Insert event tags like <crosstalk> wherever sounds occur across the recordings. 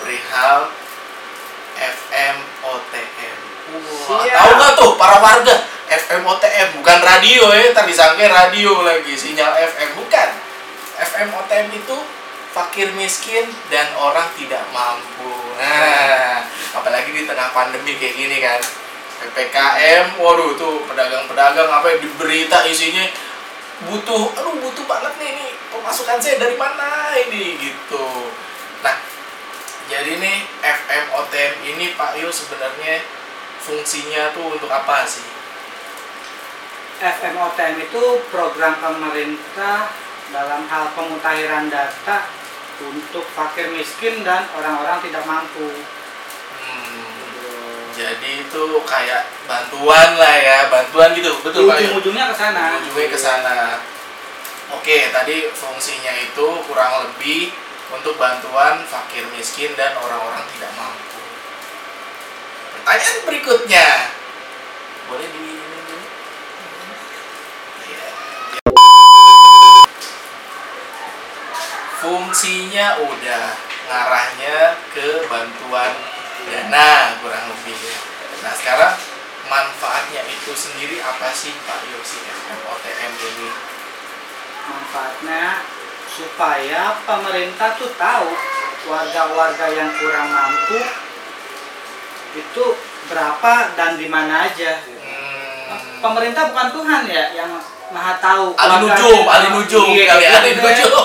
perihal FM OTM. Wah, Siap. tahu nggak tuh para warga FM OTM bukan radio ya, tadi sangka radio lagi sinyal FM bukan. FM OTM itu fakir miskin dan orang tidak mampu. Nah, apalagi di tengah pandemi kayak gini kan. PPKM, waduh tuh pedagang-pedagang apa yang di berita isinya butuh, aduh butuh banget nih ini pemasukan saya dari mana ini gitu. Nah, jadi nih FM OTM ini Pak Yu sebenarnya fungsinya tuh untuk apa sih? FMOTM itu program pemerintah dalam hal pemutahiran data untuk fakir miskin dan orang-orang tidak mampu. Hmm, jadi itu kayak bantuan lah ya, bantuan gitu, betul Pak? Ujung-ujungnya ke sana. ujungnya ke sana. Oke, tadi fungsinya itu kurang lebih untuk bantuan fakir miskin dan orang-orang tidak mampu. Pertanyaan berikutnya, boleh di? Iya. Fungsinya udah ngarahnya ke bantuan dana kurang lebih ya. Nah sekarang manfaatnya itu sendiri apa sih Pak Yosi FMOTM ini? Manfaatnya supaya pemerintah tuh tahu warga-warga yang kurang mampu itu berapa dan di mana aja. Hmm, Pemerintah bukan Tuhan ya yang maha tahu. Ali warganya. nujum, Iya, kali gitu ali deh. nujum.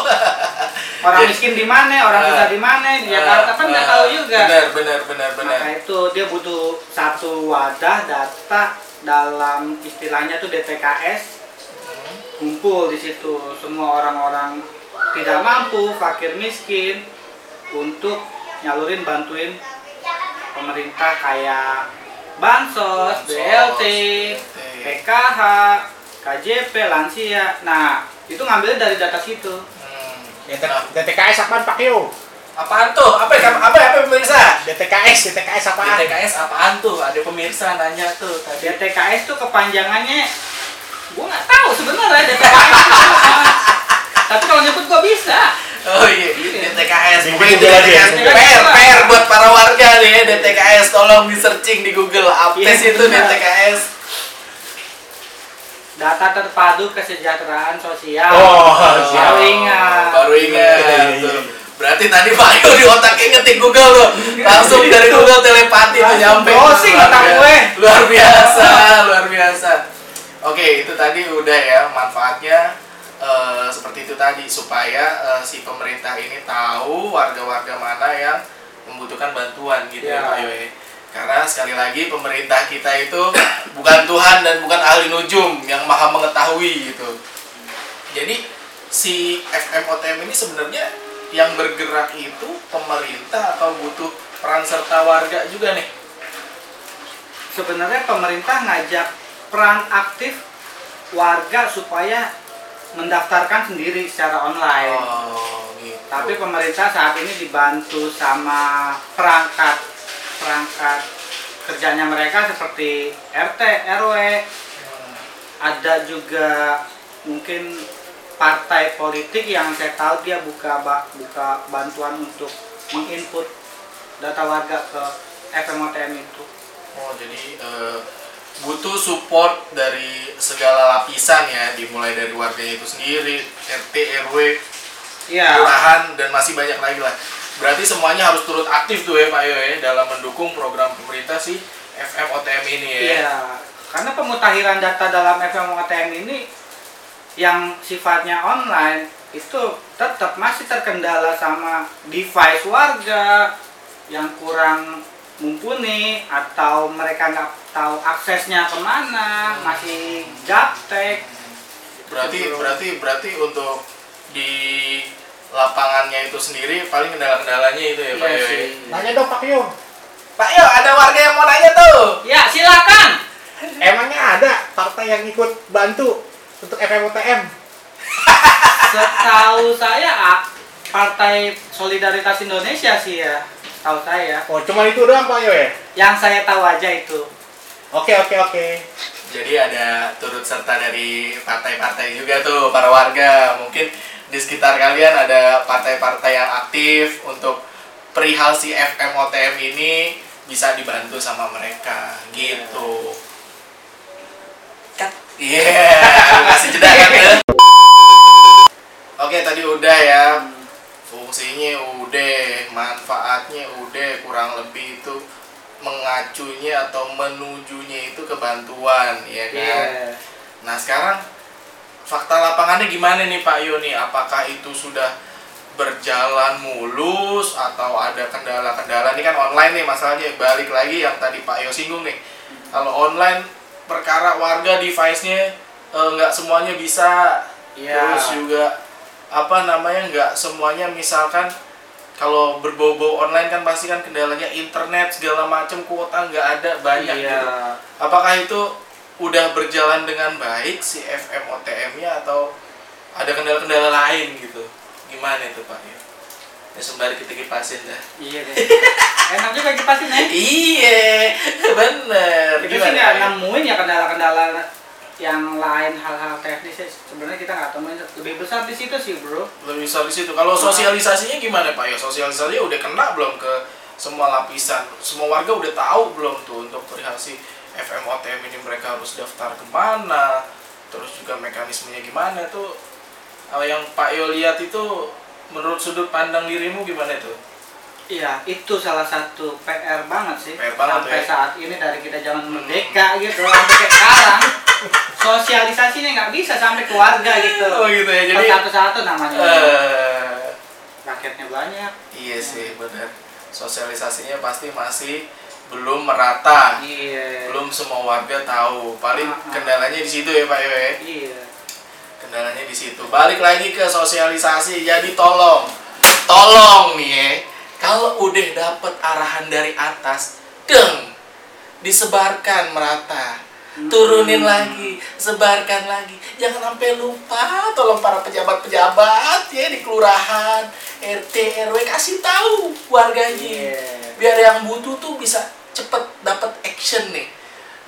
Orang miskin di mana, orang Ah. susah di mana, di Jakarta kan nggak tahu juga. Benar, benar, benar, benar. Maka itu dia butuh satu wadah data dalam istilahnya tuh DTKS Hmm, kumpul di situ semua orang-orang tidak mampu, fakir miskin untuk nyalurin bantuin pemerintah kayak bansos, BLT. PKH, KJP, lansia. Nah, itu ngambilnya dari data situ. Hmm. DT DTKS apaan Pak Yo? apaan tuh? Apa apa apa, apa pemirsa? DTKS, DTKS apaan? DTKS apaan tuh? Ada pemirsa nanya tuh tadi. DTKS tuh kepanjangannya gua nggak tahu sebenarnya DTKS apa. <laughs> Tapi kalau nyebut gua bisa. Oh iya, DTKS. Di Pokoknya Google aja ya. DTKS. PR, PR buat para warga nih ya, DTKS. Tolong di searching di Google. Apa Iya, sih itu benar. DTKS? Data terpadu kesejahteraan sosial. Oh, baru ingat. Baru ingat. Iya, iya, iya. Berarti tadi Pak Ayu di otaknya ngetik Google tuh. Langsung dari Google telepati tuh nyampe. browsing Luar otak gue. Luar biasa, luar biasa. Oke, itu tadi udah ya manfaatnya eh, seperti itu tadi supaya eh, si pemerintah ini tahu warga-warga mana yang membutuhkan bantuan gitu ya, Ya. Pak. Karena sekali lagi pemerintah kita itu <coughs> bukan Tuhan dan bukan ahli nujum yang maha mengetahui gitu. Jadi si FMOTM ini sebenarnya yang bergerak itu pemerintah atau butuh peran serta warga juga nih. Sebenarnya pemerintah ngajak peran aktif warga supaya mendaftarkan sendiri secara online. Oh, gitu. Tapi pemerintah saat ini dibantu sama perangkat perangkat kerjanya mereka seperti RT, RW, Hmm. ada juga mungkin partai politik yang saya tahu dia buka buka bantuan untuk menginput data warga ke FMOTM itu. Oh, jadi eh, butuh support dari segala lapisan ya, dimulai dari warganya itu sendiri, RT, RW, Iya. kelurahan dan masih banyak lagi lah. Berarti semuanya harus turut aktif tuh ya Pak Yo ya dalam mendukung program pemerintah si FMOTM ini ya. Iya, karena pemutahiran data dalam FMOTM ini yang sifatnya online itu tetap masih terkendala sama device warga yang kurang mumpuni atau mereka nggak tahu aksesnya ke mana, Hmm. masih gaptek. Berarti Betul. berarti berarti untuk di lapangannya itu sendiri paling kendala-kendalanya itu ya Pak Iya Yo. ya? sih. Nanya dong Pak Yo. Pak Yo, ada warga yang mau nanya tuh. Ya, silakan. Emangnya ada partai yang ikut bantu untuk FMOTM? Setahu saya Partai Solidaritas Indonesia sih ya, tahu saya. Oh, cuma itu doang Pak Yo ya? Yang saya tahu aja itu. Oke, oke, oke. Jadi ada turut serta dari partai-partai juga tuh para warga. Mungkin di sekitar kalian ada partai-partai yang aktif untuk perihal si FM OTM ini bisa dibantu sama mereka gitu. Iya, kasih jeda kan ya. Oke, tadi udah ya. Fungsinya udah, manfaatnya udah, kurang lebih itu mengacunya atau menujunya itu kebantuan, ya kan? Iya. Nah sekarang fakta lapangannya gimana nih Pak Yoni? Apakah itu sudah berjalan mulus atau ada kendala-kendala? Ini kan online nih masalahnya. Balik lagi yang tadi Pak Yo singgung nih. Kalau online perkara warga device-nya eh, nggak semuanya bisa. Iya. Terus juga apa namanya nggak semuanya misalkan kalau berbau-bau online kan pasti kan kendalanya internet segala macam kuota nggak ada banyak Iya. gitu. Apakah itu udah berjalan dengan baik si FM OTM-nya atau ada kendala-kendala lain gitu? Gimana itu Pak? Ya, ya sembari kita kipasin dah. Iya deh. <laughs> Enak juga kipasin ya. Iya, bener. Kita sih nggak nemuin ya kendala-kendala yang lain hal-hal teknis sih. sebenarnya kita nggak temuin lebih besar di situ sih bro Lebih besar di situ. Kalau sosialisasinya gimana Pak? Ya sosialisasinya udah kena belum ke semua lapisan? Semua warga udah tahu belum tuh untuk perihal si FM OTM ini mereka harus daftar ke mana? Terus juga mekanismenya gimana tuh? Kalau yang Pak Yo lihat itu menurut sudut pandang dirimu gimana tuh? Iya, itu salah satu PR banget sih. PR banget sampai ya. saat ini dari kita zaman merdeka gitu sampai sekarang. <laughs> Sosialisasinya nggak bisa sampai ke warga gitu. Oh gitu ya. Jadi satu-satu namanya. eh Rakyatnya banyak. iya sih benar. Sosialisasinya pasti masih belum merata. Iya. Belum semua warga tahu. Paling ah. kendalanya di situ ya Pak ya. Iya. kendalanya di situ balik lagi ke sosialisasi jadi tolong tolong nih ya kalau udah dapet arahan dari atas deng disebarkan merata turunin lagi sebarkan lagi. Jangan sampai lupa tolong para pejabat-pejabat ya di kelurahan RT RW kasih tahu warganya. Iya. biar yang butuh tuh bisa cepet dapat action nih.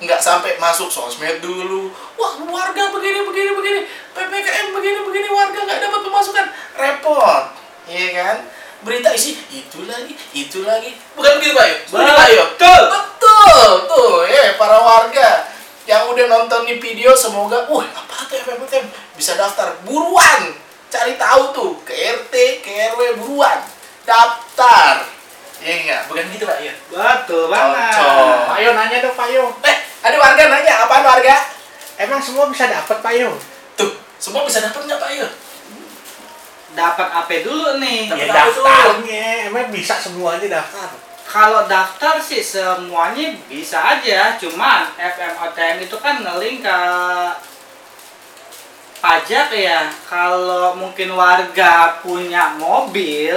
Nggak sampai masuk sosmed dulu. Wah warga begini begini begini. Ppkm begini begini warga nggak dapat pemasukan. Repot. Iya kan? Berita isi itu lagi itu lagi. Bukan begitu pak Yo? Betul. betul. Tuh ya para warga udah nonton nih video semoga wah apa tuh FMTM bisa daftar buruan cari tahu tuh ke RT ke RW buruan daftar Iya enggak? Bukan gitu Pak Yo? Betul banget. Cocok. Pak Yo nanya dong Pak Yo. Eh, ada warga nanya, apaan warga? Emang semua bisa dapat Pak Yo? Tuh, semua bisa dapat nggak Pak Yo? Dapat apa dulu nih? Ya apa daftarnya, emang bisa semuanya daftar. Kalau daftar sih semuanya bisa aja, cuman FMOTM itu kan ngeling ke pajak ya. Kalau mungkin warga punya mobil,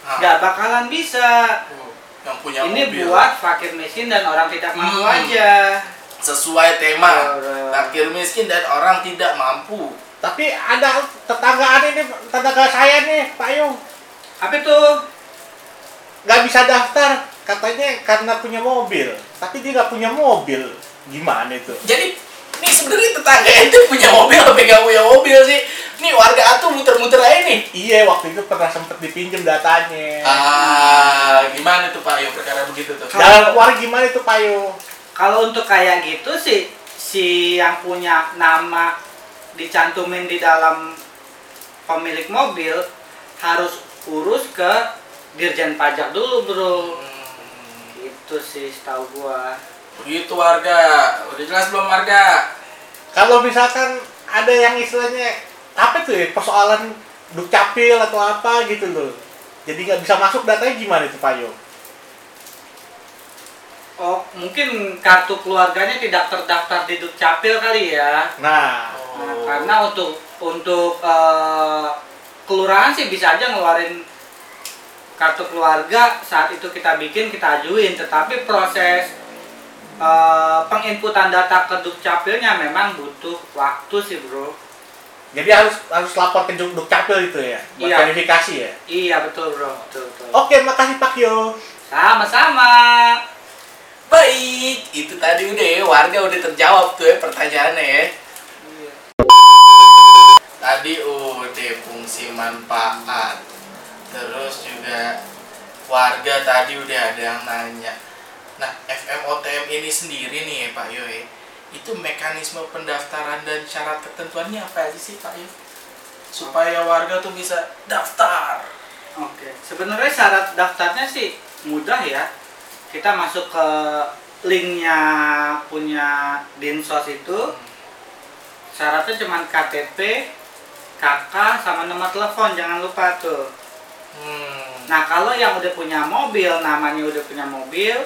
Nah, nggak bakalan bisa. tuh, yang punya Ini mobil. buat fakir miskin dan orang tidak mampu Hmm. aja. sesuai tema. Fakir miskin dan orang tidak mampu. Tapi ada tetanggaan ini, tetangga saya nih Pak Yo. Apa itu? Nggak bisa daftar, katanya karena punya mobil. Tapi dia nggak punya mobil. Gimana itu? Jadi, nih sebenarnya tetangga itu punya <laughs> mobil apa nggak punya mobil sih? Nih warga atuh muter-muter aja nih. Iya, waktu itu pernah sempet dipinjem datanya. Ah, gimana tuh Pak Yo perkara begitu tuh? Jalan keluar gimana itu Pak Yo? Kalau untuk kayak gitu sih, si yang punya nama dicantumin di dalam pemilik mobil harus urus ke Dirjen Pajak dulu, Bro. Hmm, Itu sih setahu gua. begitu warga. Udah jelas belum warga? Kalau misalkan ada yang istilahnya apa tuh ya persoalan dukcapil atau apa gitu loh. Jadi nggak bisa masuk datanya gimana itu Pak Yo? Oh, mungkin kartu keluarganya tidak terdaftar di Dukcapil kali ya. Nah, Nah, karena untuk untuk eh, kelurahan sih bisa aja ngeluarin kartu keluarga saat itu kita bikin kita ajuin, tetapi proses eh, penginputan data ke Dukcapilnya memang butuh waktu sih, Bro. Jadi harus harus lapor ke Duk Capil itu ya, buat Iya. verifikasi ya. Iya betul bro, betul betul. Oke, makasih Pak Yo. Sama-sama. Baik, itu tadi udah ya, warga udah terjawab tuh ya pertanyaannya ya. Tadi udah fungsi manfaat. Terus juga warga tadi udah ada yang nanya. Nah, FMOTM ini sendiri nih ya Pak Yo ya, itu mekanisme pendaftaran dan syarat ketentuannya apa aja sih Pak Yo? Supaya warga tuh bisa daftar. Oke, sebenarnya syarat daftarnya sih mudah ya. Kita masuk ke linknya punya Dinsos itu. Syaratnya cuma KTP, KK, sama nomor telepon, jangan lupa tuh. Hmm. Nah kalau yang udah punya mobil, namanya udah punya mobil,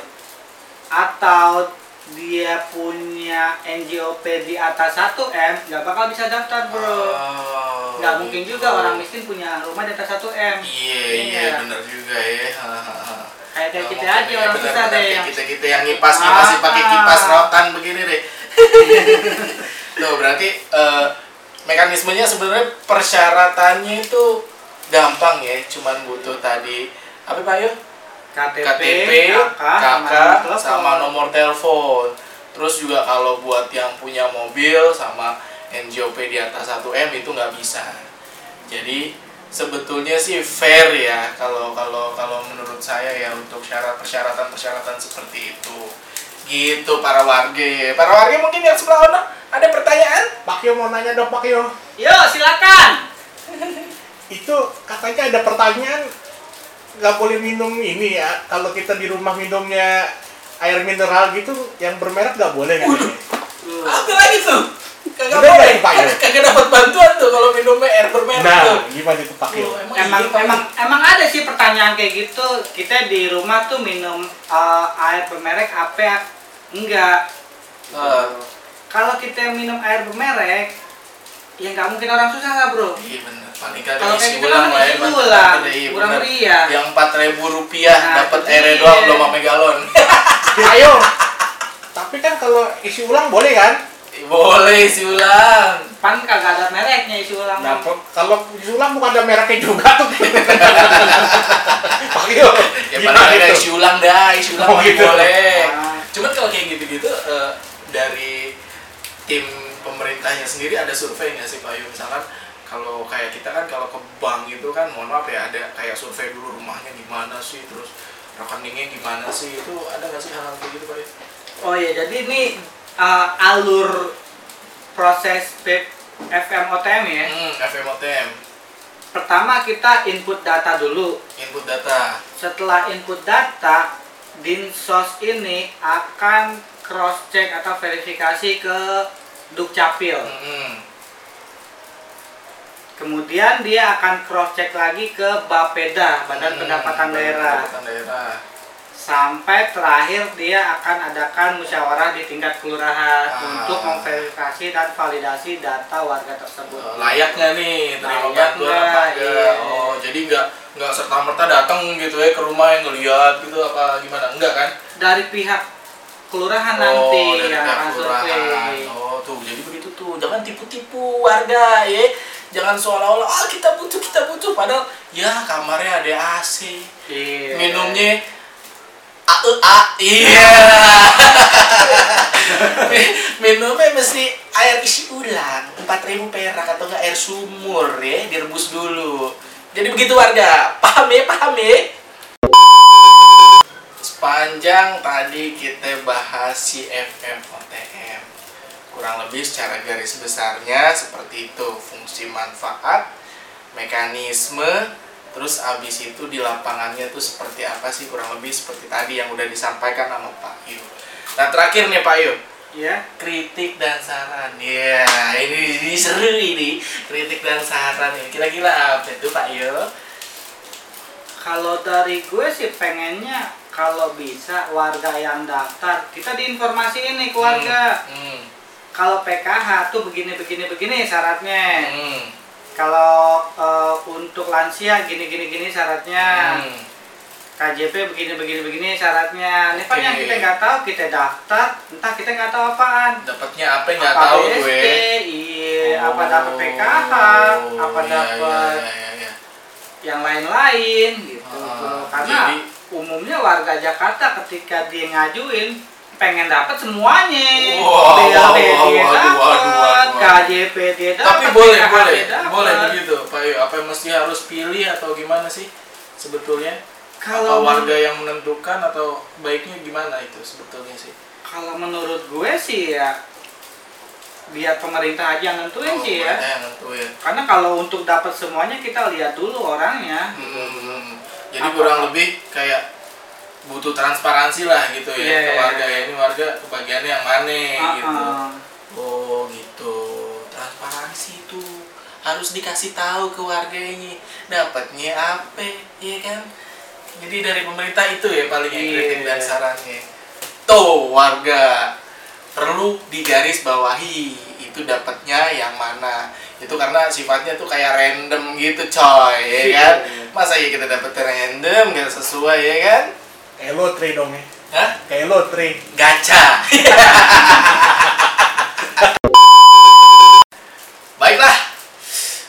atau dia punya NJOP di atas 1 M, nggak bakal bisa daftar bro. Oh, Nggak mungkin juga orang miskin punya rumah di atas 1 M. Iya, iya, Iya. bener juga ya. Kayak kayak kita aja ya, orang susah bener. deh. Kayak yang- kita kita yang ngipas masih pakai Ah. kipas rotan begini deh. <laughs> Tuh berarti eh, mekanismenya sebenarnya persyaratannya itu gampang ya, cuman butuh tadi apa Pak Yo? KTP, KTP, KK, KK, telepon. sama nomor telepon. Terus juga kalau buat yang punya mobil sama NJOP di atas 1M itu nggak bisa. Jadi sebetulnya sih fair ya kalau kalau kalau menurut saya ya untuk syarat persyaratan persyaratan seperti itu. Gitu para warga. Para warga mungkin yang sebelah sana ada pertanyaan? Pak Yo mau nanya dong Pak Yo. Yo silakan. <laughs> Itu katanya ada pertanyaan nggak boleh minum ini ya. Kalau kita di rumah minumnya air mineral gitu yang bermerek nggak boleh kan? Apa lagi tuh? Kagak boleh. ya? <laughs> Kagak dapat bantuan tuh kalau minumnya air bermerek tuh. Nah, gimana itu Pak? Oh, emang Emang iya, emang emang ada sih pertanyaan kayak gitu. Kita di rumah tuh minum uh, air bermerek apa? Enggak. Eh, Kalau kita minum air bermerek, ya nggak mungkin orang susah lah bro. Iya bener, kagak Kalau kayak isi gitu ulang kan lah ya, isi mantap, ulang, iya, kurang bener. meriah. Yang empat ribu rupiah Nah, dapat dia. doang belum sampai galon. <laughs> Ayo. Tapi kan kalau isi ulang boleh kan? Boleh isi ulang. Pan kagak ada mereknya isi ulang. Nah, kalau isi ulang bukan ada mereknya juga tuh. Pak <laughs> Yo, Ya gimana paling ada isi ulang dah, isi ulang Oh, gitu. boleh. Ah. Cuman kalau kayak gitu-gitu eh, dari tim pemerintahnya sendiri ada survei nggak sih Pak Yu? Misalkan kalau kayak kita kan kalau ke bank itu kan mohon maaf ya ada kayak survei dulu rumahnya gimana sih terus rekeningnya gimana sih itu ada nggak sih hal-hal kayak gitu Pak Yu? Oh ya, jadi ini uh, alur proses FMOTM ya. Hmm, FMOTM, Pertama kita input data dulu. input data. Setelah input data, Dinsos ini akan cross check atau verifikasi ke Dukcapil. Hmm. Kemudian dia akan cross check lagi ke Bapeda, Badan Hmm, Pendapatan Badan Daerah. Pendapatan daerah. Sampai terakhir dia akan adakan musyawarah di tingkat kelurahan Ah. untuk memverifikasi dan validasi data warga tersebut. Eh, layak nggak nih terima Layak bantuan apa iya. Oh, jadi nggak nggak serta merta datang gitu ya ke rumah yang ngeliat gitu apa gimana? Enggak kan? Dari pihak kelurahan oh, nanti dari yang akan survei. Oh, tuh jadi begitu tuh. Jangan tipu-tipu warga ya. Jangan seolah-olah ah kita butuh kita butuh padahal ya kamarnya ada AC. Iya. Minumnya A E A iya. <laughs> Minumnya mesti air isi ulang 4000 perak atau enggak air sumur ya direbus dulu. Jadi begitu warga. Paham ya? Paham ya? Sepanjang tadi kita bahas si FM OTM. Kurang lebih secara garis besarnya seperti itu fungsi manfaat, mekanisme, terus abis itu di lapangannya tuh seperti apa sih kurang lebih seperti tadi yang udah disampaikan sama Pak Yu. Nah terakhir nih Pak Yu, Ya. kritik dan saran. Ya ini, ini seru ini kritik dan saran ini. Kira-kira apa itu Pak Yu? Kalau dari gue sih pengennya kalau bisa warga yang daftar kita diinformasiin nih ke warga. Hmm. Kalau PKH tuh begini begini begini syaratnya. Hmm. Kalau eh, untuk lansia gini gini gini syaratnya. Hmm. KJP begini begini begini syaratnya. Ini kan yang Oke. kita nggak tahu kita daftar, entah kita nggak tahu apaan. Dapatnya apa nggak apa tahu BST, gue. iya, apa dapat PKH, apa iya, dapat iya, iya, iya. yang lain-lain gitu. Ah, Karena jadi- umumnya warga Jakarta ketika dia ngajuin pengen dapat semuanya. Wow, BLT wow, dia dapat. KJP dia dapat. Tapi boleh, boleh, dia dapat. boleh begitu, Pak Yu. Apa yang mesti harus pilih atau gimana sih sebetulnya? Kalau Kalau warga yang menentukan atau baiknya gimana itu sebetulnya sih? Kalau menurut gue sih ya biar pemerintah aja yang nentuin Oh, sih ya. nentuin. Karena kalau untuk dapat semuanya kita lihat dulu orangnya. Hmm, jadi Apa- kurang lebih kayak butuh transparansi lah gitu ya Iya. ke warga ya. Ini warga kebagiannya yang mana Ah, gitu. ah. Oh gitu. Transparansi itu harus dikasih tahu ke warga ini dapatnya apa ya kan jadi dari pemerintah itu ya paling kritik Iya. dan sarannya tuh warga perlu digaris bawahi itu dapatnya yang mana itu karena sifatnya tuh kayak random gitu coy ya Iya. kan masa ya kita dapet random gak sesuai ya kan Kayak lotre dong ya. Hah? Kayak lotre. gacha. <laughs> Baiklah,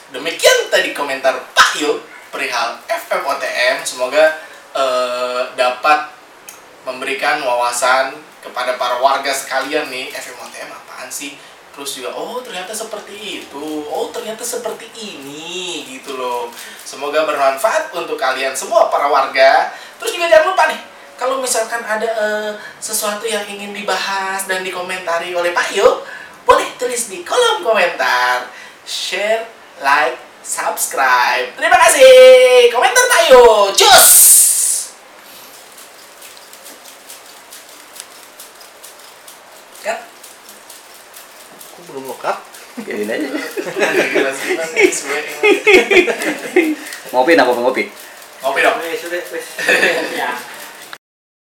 demikian tadi komentar Pak Yo perihal FMOTM. Semoga eh, dapat memberikan wawasan kepada para warga sekalian nih FMOTM apaan sih? Terus juga, oh ternyata seperti itu, oh ternyata seperti ini gitu loh. Semoga bermanfaat untuk kalian semua para warga. Terus juga jangan lupa nih, kalau misalkan ada eh, sesuatu yang ingin dibahas dan dikomentari oleh Pak Yo, boleh tulis di kolom komentar, share, like, subscribe. Terima kasih. Komentar Pak Yo. Cus. Kan? Aku belum lekat. Biarin aja. Ngopi apa ngopi? Ngopi dong. Wes, sudah. <laughs> Ya.